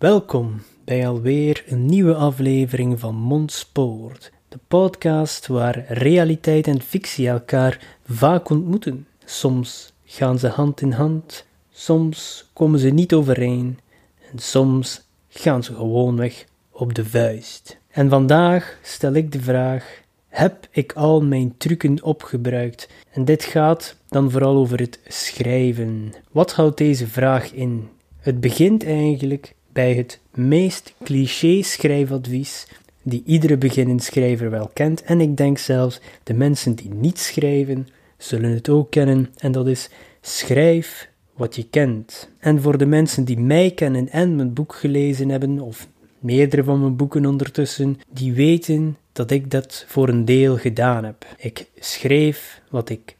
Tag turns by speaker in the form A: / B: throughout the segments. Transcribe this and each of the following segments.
A: Welkom bij alweer een nieuwe aflevering van Mondspoort, de podcast waar realiteit en fictie elkaar vaak ontmoeten. Soms gaan ze hand in hand, soms komen ze niet overeen en soms gaan ze gewoonweg op de vuist. En vandaag stel ik de vraag: heb ik al mijn trucken opgebruikt? En dit gaat dan vooral over het schrijven. Wat houdt deze vraag in? Het begint eigenlijk bij het meest cliché schrijfadvies die iedere beginnend schrijver wel kent en ik denk zelfs de mensen die niet schrijven zullen het ook kennen en dat is schrijf wat je kent. En voor de mensen die mij kennen en mijn boek gelezen hebben of meerdere van mijn boeken ondertussen, die weten dat ik dat voor een deel gedaan heb. Ik schreef wat ik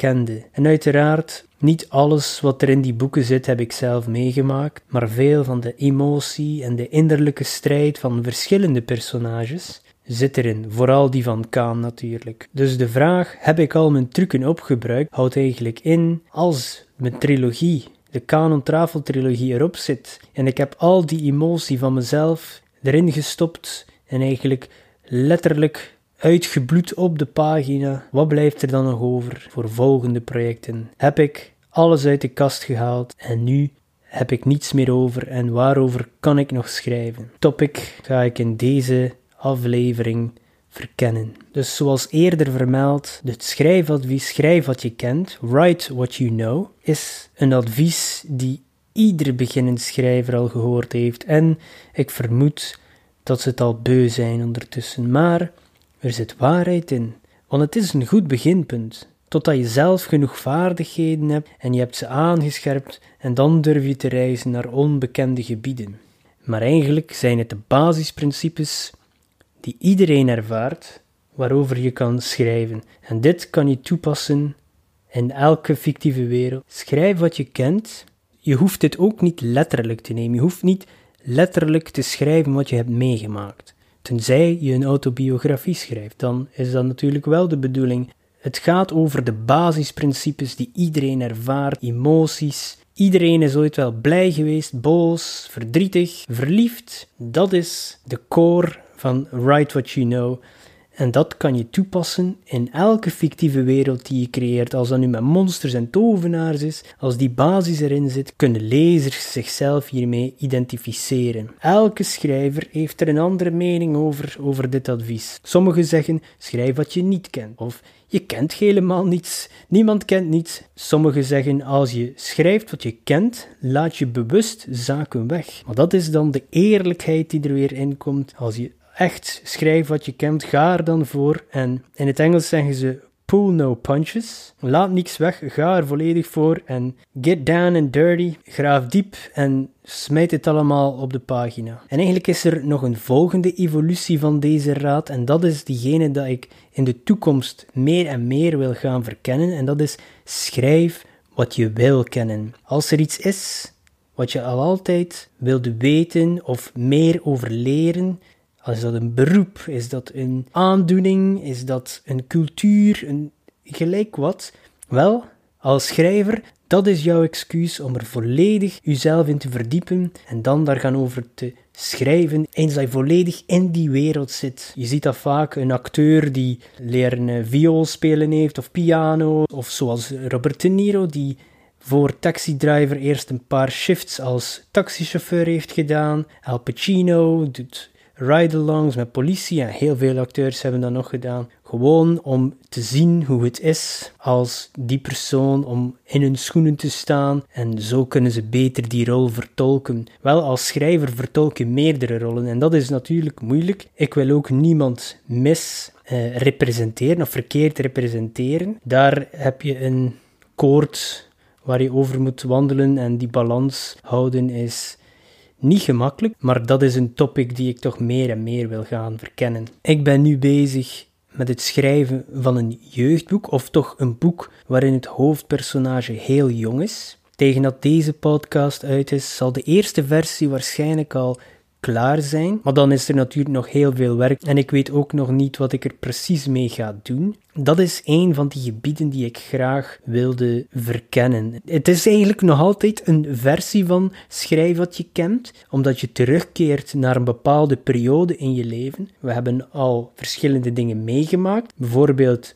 A: kende. En uiteraard niet alles wat er in die boeken zit heb ik zelf meegemaakt, maar veel van de emotie en de innerlijke strijd van verschillende personages zit erin, vooral die van Kaan natuurlijk. Dus de vraag, heb ik al mijn trucken opgebruikt, houdt eigenlijk in, als mijn trilogie, de Kanon Travel trilogie erop zit, en ik heb al die emotie van mezelf erin gestopt en eigenlijk letterlijk uitgebloed op de pagina. Wat blijft er dan nog over voor volgende projecten? Heb ik alles uit de kast gehaald en nu heb ik niets meer over en waarover kan ik nog schrijven? Topic ga ik in deze aflevering verkennen. Dus zoals eerder vermeld, het schrijfadvies schrijf wat je kent, write what you know, is een advies die iedere beginnend schrijver al gehoord heeft en ik vermoed dat ze het al beu zijn ondertussen, maar er zit waarheid in, want het is een goed beginpunt. Totdat je zelf genoeg vaardigheden hebt en je hebt ze aangescherpt en dan durf je te reizen naar onbekende gebieden. Maar eigenlijk zijn het de basisprincipes die iedereen ervaart waarover je kan schrijven. En dit kan je toepassen in elke fictieve wereld. Schrijf wat je kent. Je hoeft dit ook niet letterlijk te nemen. Je hoeft niet letterlijk te schrijven wat je hebt meegemaakt. Tenzij je een autobiografie schrijft, dan is dat natuurlijk wel de bedoeling. Het gaat over de basisprincipes die iedereen ervaart, emoties. Iedereen is ooit wel blij geweest, boos, verdrietig, verliefd. Dat is de core van Write What You Know. En dat kan je toepassen in elke fictieve wereld die je creëert. Als dat nu met monsters en tovenaars is, als die basis erin zit, kunnen lezers zichzelf hiermee identificeren. Elke schrijver heeft er een andere mening over, over dit advies. Sommigen zeggen: schrijf wat je niet kent. Of je kent helemaal niets. Niemand kent niets. Sommigen zeggen: als je schrijft wat je kent, laat je bewust zaken weg. Maar dat is dan de eerlijkheid die er weer in komt als je echt schrijf wat je kent, ga er dan voor. En in het Engels zeggen ze pull no punches. Laat niks weg, ga er volledig voor en get down and dirty. Graaf diep en smijt het allemaal op de pagina. En eigenlijk is er nog een volgende evolutie van deze raad en dat is diegene dat ik in de toekomst meer en meer wil gaan verkennen en dat is schrijf wat je wil kennen. Als er iets is wat je al altijd wilde weten of meer over leren, is dat een beroep? Is dat een aandoening? Is dat een cultuur? Een gelijk wat? Wel, als schrijver, dat is jouw excuus om er volledig jezelf in te verdiepen en dan daar gaan over te schrijven, eens dat je volledig in die wereld zit. Je ziet dat vaak een acteur die leren eh, viool spelen heeft of piano, of zoals Robert De Niro die voor Taxi Driver eerst een paar shifts als taxichauffeur heeft gedaan. Al Pacino doet ride-alongs met politie en heel veel acteurs hebben dat nog gedaan. Gewoon om te zien hoe het is als die persoon, om in hun schoenen te staan en zo kunnen ze beter die rol vertolken. Wel, als schrijver vertolk je meerdere rollen en dat is natuurlijk moeilijk. Ik wil ook niemand mis uh, representeren of verkeerd representeren. Daar heb je een koord waar je over moet wandelen en die balans houden is niet gemakkelijk, maar dat is een topic die ik toch meer en meer wil gaan verkennen. Ik ben nu bezig met het schrijven van een jeugdboek, of toch een boek waarin het hoofdpersonage heel jong is. Tegen dat deze podcast uit is, zal de eerste versie waarschijnlijk al klaar zijn. Maar dan is er natuurlijk nog heel veel werk en ik weet ook nog niet wat ik er precies mee ga doen. Dat is een van die gebieden die ik graag wilde verkennen. Het is eigenlijk nog altijd een versie van schrijf wat je kent, omdat je terugkeert naar een bepaalde periode in je leven. We hebben al verschillende dingen meegemaakt, bijvoorbeeld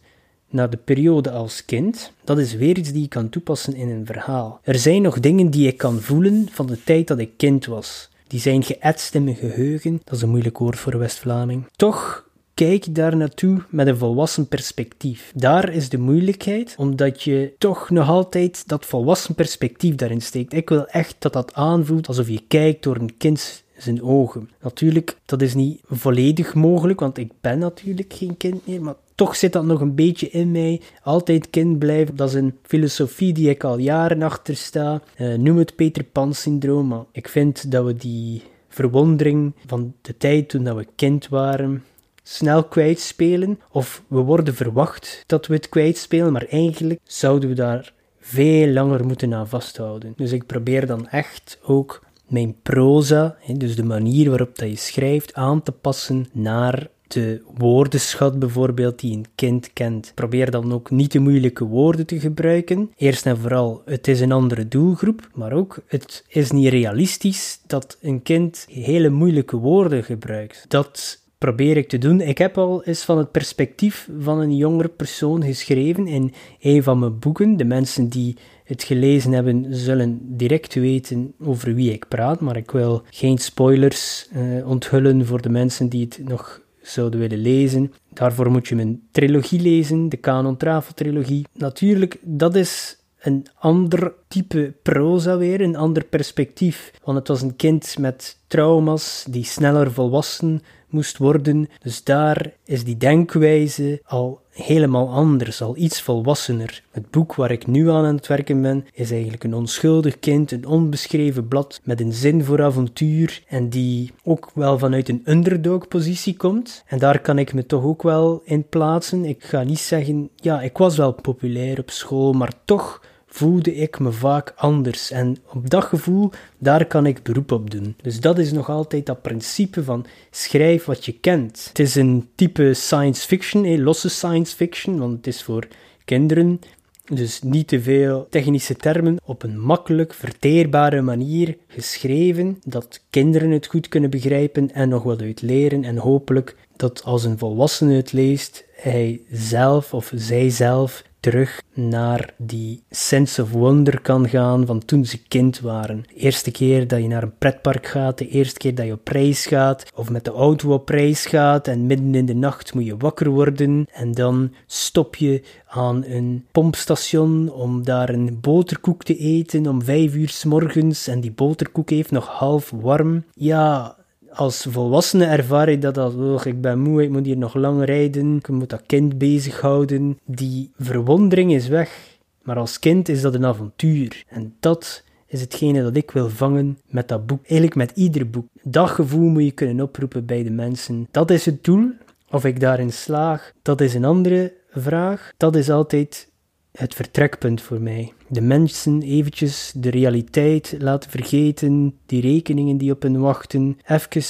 A: naar de periode als kind, dat is weer iets die je kan toepassen in een verhaal. Er zijn nog dingen die ik kan voelen van de tijd dat ik kind was. Die zijn geëtst in mijn geheugen. Dat is een moeilijk woord voor West-Vlaming. Toch kijk daar naartoe met een volwassen perspectief. Daar is de moeilijkheid, omdat je toch nog altijd dat volwassen perspectief daarin steekt. Ik wil echt dat dat aanvoelt alsof je kijkt door een kind zijn ogen. Natuurlijk, dat is niet volledig mogelijk, want ik ben natuurlijk geen kind meer, maar toch zit dat nog een beetje in mij. Altijd kind blijven, dat is een filosofie die ik al jaren achter sta. Uh, noem het Peter Pan-syndroom, maar ik vind dat we die verwondering van de tijd toen we kind waren snel kwijtspelen. Of we worden verwacht dat we het kwijtspelen, maar eigenlijk zouden we daar veel langer moeten aan vasthouden. Dus ik probeer dan echt ook mijn proza, dus de manier waarop dat je schrijft, aan te passen naar de woordenschat bijvoorbeeld die een kind kent. Probeer dan ook niet te moeilijke woorden te gebruiken. Eerst en vooral, het is een andere doelgroep, maar ook het is niet realistisch dat een kind hele moeilijke woorden gebruikt. Dat probeer ik te doen. Ik heb al eens van het perspectief van een jongere persoon geschreven in een van mijn boeken. De mensen die het gelezen hebben, zullen direct weten over wie ik praat, maar ik wil geen spoilers uh, onthullen voor de mensen die het nog zouden willen lezen. Daarvoor moet je mijn trilogie lezen, de Canon Travel trilogie. Natuurlijk, dat is een ander type proza weer, een ander perspectief. Want het was een kind met trauma's die sneller volwassen moest worden. Dus daar is die denkwijze al helemaal anders, al iets volwassener. Het boek waar ik nu aan aan het werken ben, is eigenlijk een onschuldig kind, een onbeschreven blad met een zin voor avontuur en die ook wel vanuit een underdog-positie komt. En daar kan ik me toch ook wel in plaatsen. Ik ga niet zeggen, ja, ik was wel populair op school, maar toch voelde ik me vaak anders. En op dat gevoel, daar kan ik beroep op doen. Dus dat is nog altijd dat principe van schrijf wat je kent. Het is een type science fiction, losse science fiction, want het is voor kinderen. Dus niet te veel technische termen op een makkelijk verteerbare manier geschreven, dat kinderen het goed kunnen begrijpen en nog wat uit leren. En hopelijk dat als een volwassene het leest, hij zelf of zij zelf terug naar die sense of wonder kan gaan van toen ze kind waren. De eerste keer dat je naar een pretpark gaat, de eerste keer dat je op reis gaat, of met de auto op reis gaat en midden in de nacht moet je wakker worden en dan stop je aan een pompstation om daar een boterkoek te eten om vijf uur s morgens en die boterkoek heeft nog half warm. Ja, als volwassene ervaar ik dat als, ik ben moe, ik moet hier nog lang rijden, ik moet dat kind bezighouden. Die verwondering is weg. Maar als kind is dat een avontuur. En dat is hetgene dat ik wil vangen met dat boek. Eigenlijk met ieder boek. Dat gevoel moet je kunnen oproepen bij de mensen. Dat is het doel. Of ik daarin slaag, dat is een andere vraag. Dat is altijd het vertrekpunt voor mij. De mensen eventjes de realiteit laten vergeten, die rekeningen die op hen wachten, even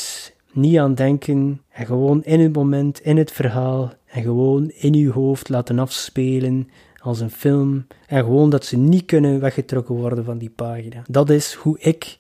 A: niet aan denken en gewoon in het moment, in het verhaal en gewoon in uw hoofd laten afspelen als een film en gewoon dat ze niet kunnen weggetrokken worden van die pagina. Dat is hoe ik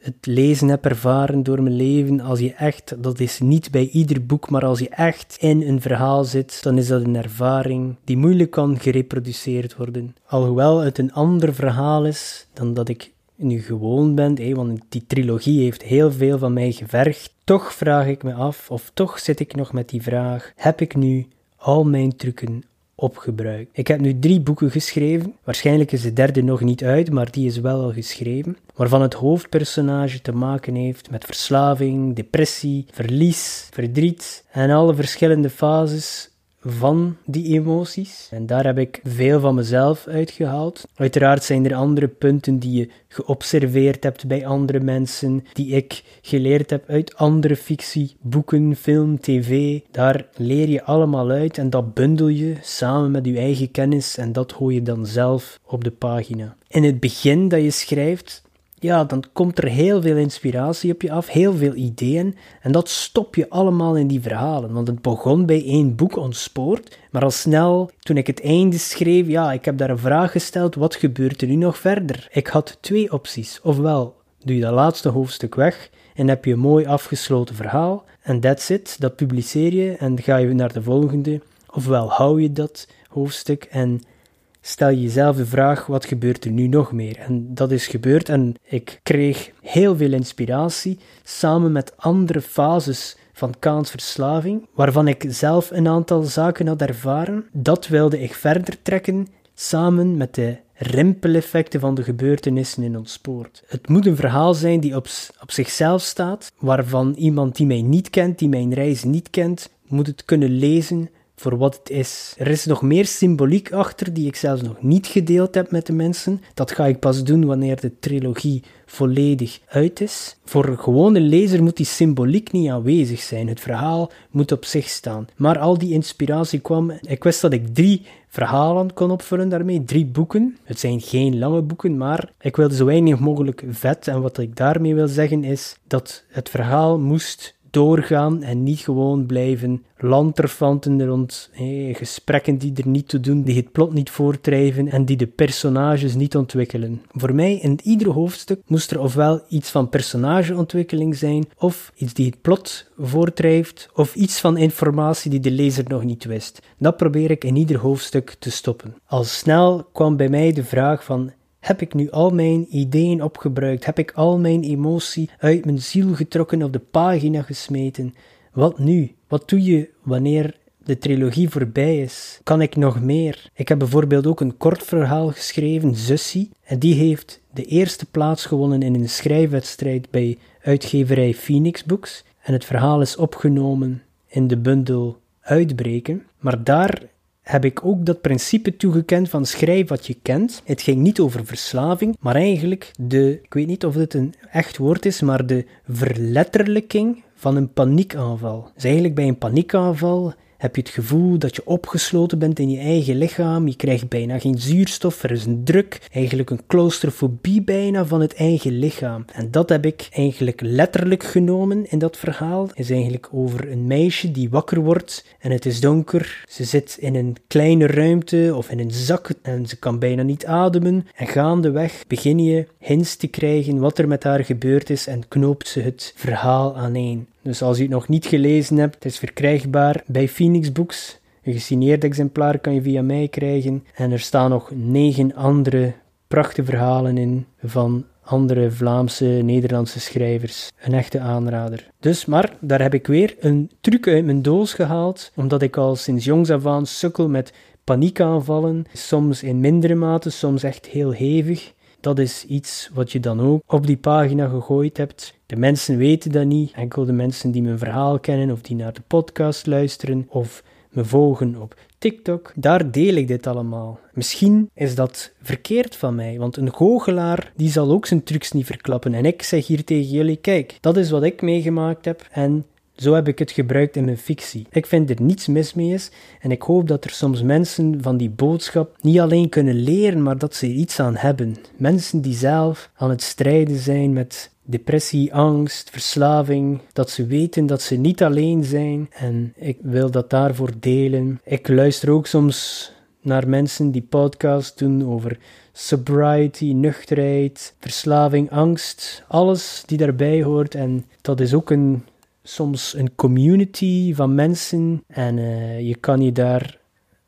A: het lezen heb ervaren door mijn leven, als je echt, dat is niet bij ieder boek, maar als je echt in een verhaal zit, dan is dat een ervaring die moeilijk kan gereproduceerd worden. Alhoewel het een ander verhaal is dan dat ik nu gewoon bent, hé, want die trilogie heeft heel veel van mij gevergd. Toch vraag ik me af, of toch zit ik nog met die vraag: heb ik nu al mijn trucken Ik heb nu drie boeken geschreven. Waarschijnlijk is de derde nog niet uit, maar die is wel al geschreven. Waarvan het hoofdpersonage te maken heeft met verslaving, depressie, verlies, verdriet en alle verschillende fases van die emoties. En daar heb ik veel van mezelf uitgehaald. Uiteraard zijn er andere punten die je geobserveerd hebt bij andere mensen, die ik geleerd heb uit andere fictie, boeken, film, tv. Daar leer je allemaal uit en dat bundel je samen met je eigen kennis en dat gooi je dan zelf op de pagina. In het begin dat je schrijft, ja, dan komt er heel veel inspiratie op je af, heel veel ideeën. En dat stop je allemaal in die verhalen. Want het begon bij één boek ontspoord. Maar al snel, toen ik het einde schreef, ja, ik heb daar een vraag gesteld: wat gebeurt er nu nog verder? Ik had twee opties. Ofwel doe je dat laatste hoofdstuk weg en heb je een mooi afgesloten verhaal. En that's it, dat publiceer je en ga je naar de volgende. Ofwel hou je dat hoofdstuk en stel je jezelf de vraag: wat gebeurt er nu nog meer? En dat is gebeurd en ik kreeg heel veel inspiratie samen met andere fases van Kaans verslaving, waarvan ik zelf een aantal zaken had ervaren. Dat wilde ik verder trekken samen met de rimpeleffecten van de gebeurtenissen in ons spoort. Het moet een verhaal zijn die op, op zichzelf staat, waarvan iemand die mij niet kent, die mijn reis niet kent, moet het kunnen lezen voor wat het is. Er is nog meer symboliek achter die ik zelfs nog niet gedeeld heb met de mensen. Dat ga ik pas doen wanneer de trilogie volledig uit is. Voor een gewone lezer moet die symboliek niet aanwezig zijn. Het verhaal moet op zich staan. Maar al die inspiratie kwam. Ik wist dat ik drie verhalen kon opvullen daarmee, drie boeken. Het zijn geen lange boeken, maar ik wilde zo weinig mogelijk vet. En wat ik daarmee wil zeggen is dat het verhaal moest doorgaan en niet gewoon blijven lanterfanten rond gesprekken die er niet toe doen, die het plot niet voortdrijven en die de personages niet ontwikkelen. Voor mij in ieder hoofdstuk moest er ofwel iets van personageontwikkeling zijn, of iets die het plot voortdrijft, of iets van informatie die de lezer nog niet wist. Dat probeer ik in ieder hoofdstuk te stoppen. Al snel kwam bij mij de vraag van heb ik nu al mijn ideeën opgebruikt? Heb ik al mijn emotie uit mijn ziel getrokken op de pagina gesmeten? Wat nu? Wat doe je wanneer de trilogie voorbij is? Kan ik nog meer? Ik heb bijvoorbeeld ook een kort verhaal geschreven, Zussie, en die heeft de eerste plaats gewonnen in een schrijfwedstrijd bij uitgeverij Phoenix Books. En het verhaal is opgenomen in de bundel Uitbreken. Maar daar heb ik ook dat principe toegekend van schrijf wat je kent. Het ging niet over verslaving, maar eigenlijk de, ik weet niet of dit een echt woord is, maar de verletterlijking van een paniekaanval. Dus eigenlijk bij een paniekaanval heb je het gevoel dat je opgesloten bent in je eigen lichaam, je krijgt bijna geen zuurstof, er is een druk, eigenlijk een claustrofobie bijna van het eigen lichaam. En dat heb ik eigenlijk letterlijk genomen in dat verhaal. Het is eigenlijk over een meisje die wakker wordt en het is donker. Ze zit in een kleine ruimte of in een zak en ze kan bijna niet ademen. En gaandeweg begin je hints te krijgen wat er met haar gebeurd is en knoopt ze het verhaal aaneen. Dus als je het nog niet gelezen hebt, het is verkrijgbaar bij Phoenix Books. Een gesigneerd exemplaar kan je via mij krijgen. En er staan nog negen andere prachtige verhalen in van andere Vlaamse, Nederlandse schrijvers. Een echte aanrader. Dus, maar daar heb ik weer een truc uit mijn doos gehaald, omdat ik al sinds jongs af aan sukkel met paniekaanvallen, soms in mindere mate, soms echt heel hevig. Dat is iets wat je dan ook op die pagina gegooid hebt. De mensen weten dat niet. Enkel de mensen die mijn verhaal kennen of die naar de podcast luisteren of me volgen op TikTok, daar deel ik dit allemaal. Misschien is dat verkeerd van mij, want een goochelaar die zal ook zijn trucs niet verklappen. En ik zeg hier tegen jullie: kijk, dat is wat ik meegemaakt heb en zo heb ik het gebruikt in mijn fictie. Ik vind er niets mis mee is en ik hoop dat er soms mensen van die boodschap niet alleen kunnen leren, maar dat ze er iets aan hebben. Mensen die zelf aan het strijden zijn met depressie, angst, verslaving, dat ze weten dat ze niet alleen zijn en ik wil dat daarvoor delen. Ik luister ook soms naar mensen die podcasts doen over sobriety, nuchterheid, verslaving, angst, alles die daarbij hoort en dat is ook een soms een community van mensen en uh, je kan je daar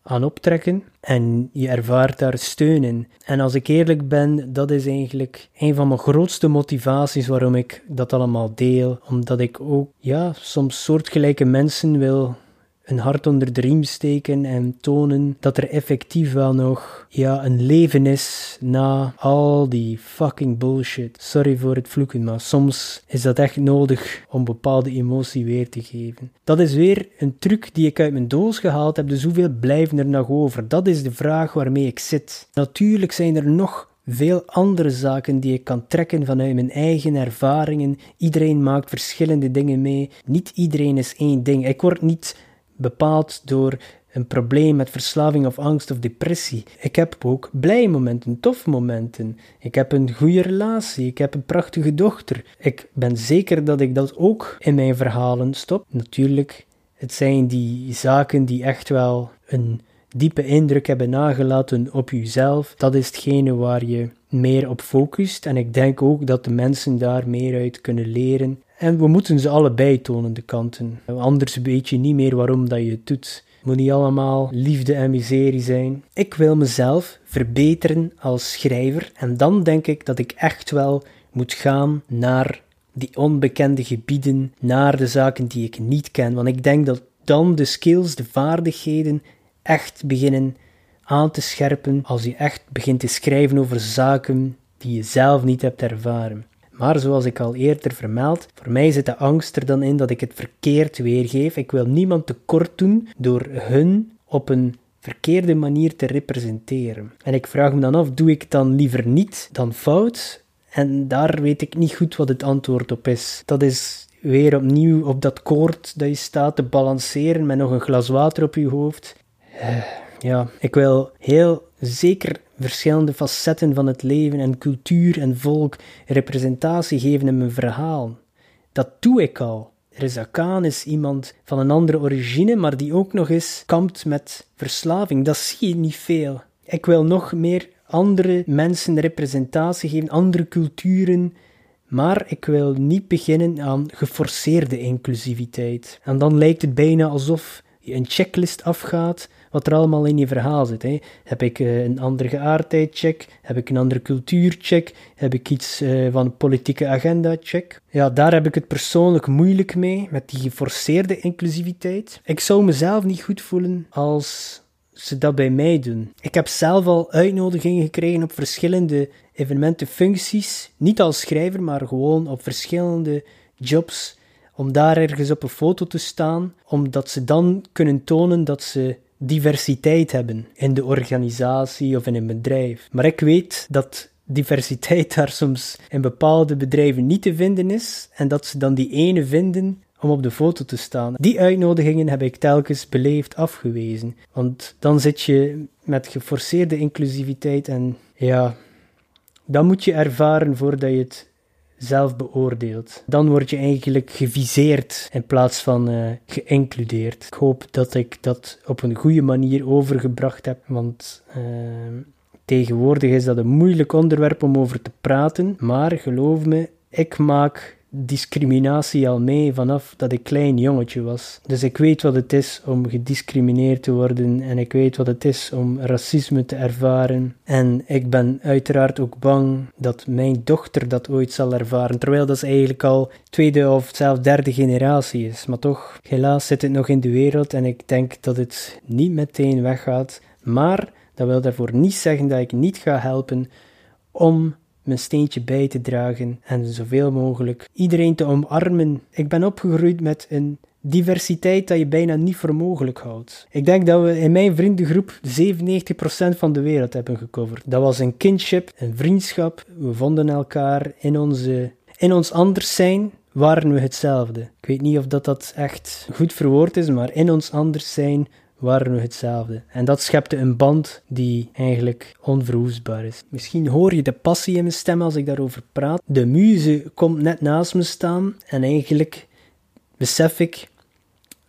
A: aan optrekken en je ervaart daar steun in. En als ik eerlijk ben, dat is eigenlijk een van mijn grootste motivaties waarom ik dat allemaal deel. Omdat ik ook, ja, soms soortgelijke mensen wil een hart onder de riem steken en tonen dat er effectief wel nog ja, een leven is na al die fucking bullshit. Sorry voor het vloeken, maar soms is dat echt nodig om bepaalde emotie weer te geven. Dat is weer een truc die ik uit mijn doos gehaald heb, dus hoeveel blijven er nog over? Dat is de vraag waarmee ik zit. Natuurlijk zijn er nog veel andere zaken die ik kan trekken vanuit mijn eigen ervaringen. Iedereen maakt verschillende dingen mee. Niet iedereen is één ding. Ik word niet bepaald door een probleem met verslaving of angst of depressie. Ik heb ook blije momenten, toffe momenten. Ik heb een goede relatie, ik heb een prachtige dochter. Ik ben zeker dat ik dat ook in mijn verhalen stop. Natuurlijk, het zijn die zaken die echt wel een diepe indruk hebben nagelaten op jezelf. Dat is hetgene waar je meer op focust. En ik denk ook dat de mensen daar meer uit kunnen leren. En we moeten ze allebei tonen, de kanten. Anders weet je niet meer waarom dat je het doet. Het moet niet allemaal liefde en miserie zijn. Ik wil mezelf verbeteren als schrijver. En dan denk ik dat ik echt wel moet gaan naar die onbekende gebieden, naar de zaken die ik niet ken. Want ik denk dat dan de skills, de vaardigheden echt beginnen aan te scherpen als je echt begint te schrijven over zaken die je zelf niet hebt ervaren. Maar zoals ik al eerder vermeld, voor mij zit de angst er dan in dat ik het verkeerd weergeef. Ik wil niemand tekort doen door hun op een verkeerde manier te representeren. En ik vraag me dan af, doe ik dan liever niet dan fout? En daar weet ik niet goed wat het antwoord op is. Dat is weer opnieuw op dat koord dat je staat te balanceren met nog een glas water op je hoofd. Eh, ja, ik wil heel zeker verschillende facetten van het leven en cultuur en volk representatie geven in mijn verhaal. Dat doe ik al. Rezakaan is iemand van een andere origine, maar die ook nog eens kampt met verslaving. Dat zie je niet veel. Ik wil nog meer andere mensen representatie geven, andere culturen, maar ik wil niet beginnen aan geforceerde inclusiviteit. En dan lijkt het bijna alsof je een checklist afgaat wat er allemaal in je verhaal zit. Hè. Heb ik uh, een andere geaardheid check? Heb ik een andere cultuur check? Heb ik iets uh, van politieke agenda check? Ja, daar heb ik het persoonlijk moeilijk mee, met die geforceerde inclusiviteit. Ik zou mezelf niet goed voelen als ze dat bij mij doen. Ik heb zelf al uitnodigingen gekregen op verschillende evenementenfuncties, niet als schrijver, maar gewoon op verschillende jobs, om daar ergens op een foto te staan, omdat ze dan kunnen tonen dat ze diversiteit hebben in de organisatie of in een bedrijf. Maar ik weet dat diversiteit daar soms in bepaalde bedrijven niet te vinden is en dat ze dan die ene vinden om op de foto te staan. Die uitnodigingen heb ik telkens beleefd afgewezen, want dan zit je met geforceerde inclusiviteit en ja, dan moet je ervaren voordat je het zelf beoordeelt. Dan word je eigenlijk geviseerd in plaats van uh, geïncludeerd. Ik hoop dat ik dat op een goede manier overgebracht heb, want uh, tegenwoordig is dat een moeilijk onderwerp om over te praten. Maar geloof me, ik maak discriminatie al mee vanaf dat ik klein jongetje was. Dus ik weet wat het is om gediscrimineerd te worden en ik weet wat het is om racisme te ervaren. En ik ben uiteraard ook bang dat mijn dochter dat ooit zal ervaren, terwijl dat eigenlijk al tweede of zelfs derde generatie is. Maar toch, helaas zit het nog in de wereld en ik denk dat het niet meteen weggaat. Maar dat wil daarvoor niet zeggen dat ik niet ga helpen om mijn steentje bij te dragen en zoveel mogelijk iedereen te omarmen. Ik ben opgegroeid met een diversiteit dat je bijna niet voor mogelijk houdt. Ik denk dat we in mijn vriendengroep 97% van de wereld hebben gecoverd. Dat was een kinship, een vriendschap. We vonden elkaar in, onze, in ons anders zijn. Waren we hetzelfde? Ik weet niet of dat, dat echt goed verwoord is, maar in ons anders zijn waren we hetzelfde. En dat schepte een band die eigenlijk onverwoestbaar is. Misschien hoor je de passie in mijn stem als ik daarover praat. De muze komt net naast me staan en eigenlijk besef ik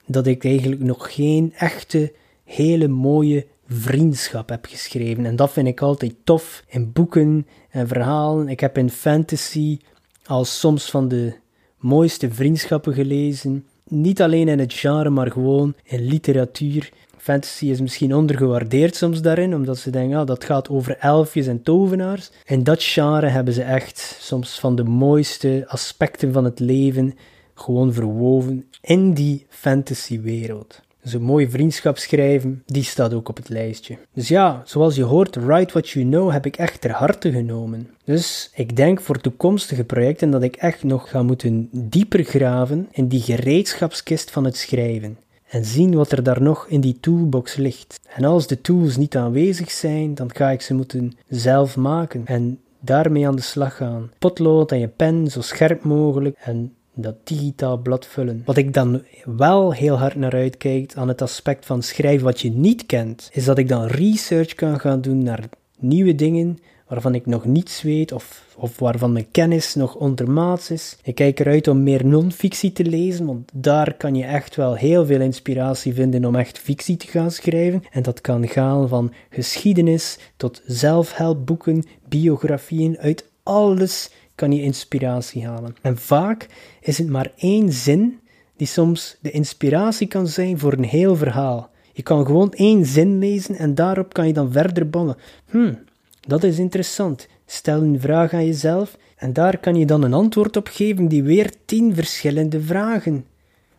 A: dat ik eigenlijk nog geen echte, hele mooie vriendschap heb geschreven. En dat vind ik altijd tof in boeken en verhalen. Ik heb in fantasy al soms van de mooiste vriendschappen gelezen. Niet alleen in het genre, maar gewoon in literatuur Fantasy is misschien ondergewaardeerd soms daarin, omdat ze denken, ah, dat gaat over elfjes en tovenaars. In dat genre hebben ze echt soms van de mooiste aspecten van het leven gewoon verwoven in die fantasywereld. Dus een mooie vriendschap schrijven, die staat ook op het lijstje. Dus ja, zoals je hoort, Write What You Know heb ik echt ter harte genomen. Dus ik denk voor toekomstige projecten dat ik echt nog ga moeten dieper graven in die gereedschapskist van het schrijven. En zien wat er daar nog in die toolbox ligt. En als de tools niet aanwezig zijn, dan ga ik ze moeten zelf maken. En daarmee aan de slag gaan. Potlood en je pen zo scherp mogelijk en dat digitaal blad vullen. Wat ik dan wel heel hard naar uitkijk aan het aspect van schrijven wat je niet kent, is dat ik dan research kan gaan doen naar nieuwe dingen waarvan ik nog niets weet of, of waarvan mijn kennis nog ondermaats is. Ik kijk eruit om meer non-fictie te lezen, want daar kan je echt wel heel veel inspiratie vinden om echt fictie te gaan schrijven. En dat kan gaan van geschiedenis tot zelfhelpboeken, biografieën, uit alles kan je inspiratie halen. En vaak is het maar één zin die soms de inspiratie kan zijn voor een heel verhaal. Je kan gewoon één zin lezen en daarop kan je dan verder bouwen. Hmm, dat is interessant. Stel een vraag aan jezelf en daar kan je dan een antwoord op geven die weer tien verschillende vragen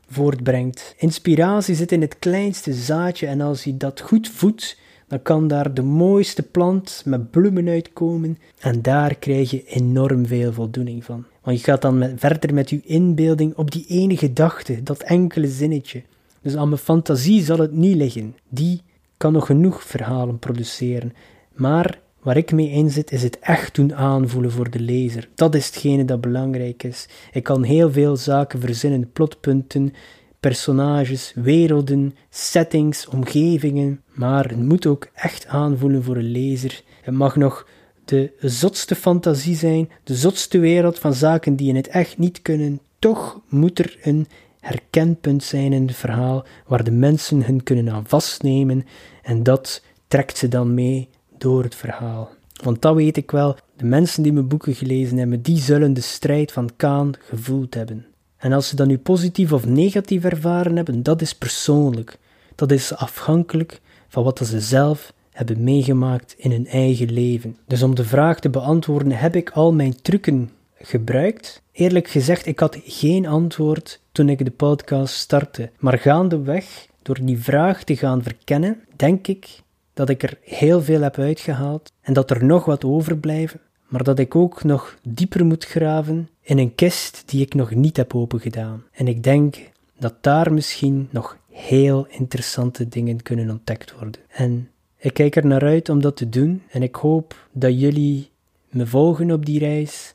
A: voortbrengt. Inspiratie zit in het kleinste zaadje en als je dat goed voedt, dan kan daar de mooiste plant met bloemen uitkomen en daar krijg je enorm veel voldoening van. Want je gaat dan met, verder met je inbeelding op die ene gedachte, dat enkele zinnetje. Dus aan mijn fantasie zal het niet liggen. Die kan nog genoeg verhalen produceren. Maar waar ik mee in zit, is het echt doen aanvoelen voor de lezer. Dat is hetgene dat belangrijk is. Ik kan heel veel zaken verzinnen, plotpunten, personages, werelden, settings, omgevingen, maar het moet ook echt aanvoelen voor een lezer. Het mag nog de zotste fantasie zijn, de zotste wereld van zaken die in het echt niet kunnen. Toch moet er een herkenpunt zijn in het verhaal waar de mensen hun kunnen aan vastnemen en dat trekt ze dan mee door het verhaal. Want dat weet ik wel, de mensen die mijn boeken gelezen hebben, die zullen de strijd van Kaan gevoeld hebben. En als ze dat nu positief of negatief ervaren hebben, dat is persoonlijk. Dat is afhankelijk van wat ze zelf hebben meegemaakt in hun eigen leven. Dus om de vraag te beantwoorden, heb ik al mijn trucken gebruikt? Eerlijk gezegd, ik had geen antwoord toen ik de podcast startte. Maar gaandeweg, door die vraag te gaan verkennen, denk ik dat ik er heel veel heb uitgehaald en dat er nog wat overblijven, maar dat ik ook nog dieper moet graven in een kist die ik nog niet heb opengedaan. En ik denk dat daar misschien nog heel interessante dingen kunnen ontdekt worden. En ik kijk er naar uit om dat te doen en ik hoop dat jullie me volgen op die reis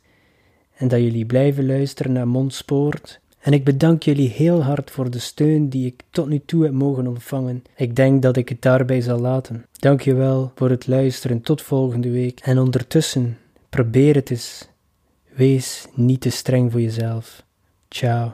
A: en dat jullie blijven luisteren naar Mondspoort. En ik bedank jullie heel hard voor de steun die ik tot nu toe heb mogen ontvangen. Ik denk dat ik het daarbij zal laten. Dank je wel voor het luisteren. Tot volgende week. En ondertussen, probeer het eens. Wees niet te streng voor jezelf. Ciao.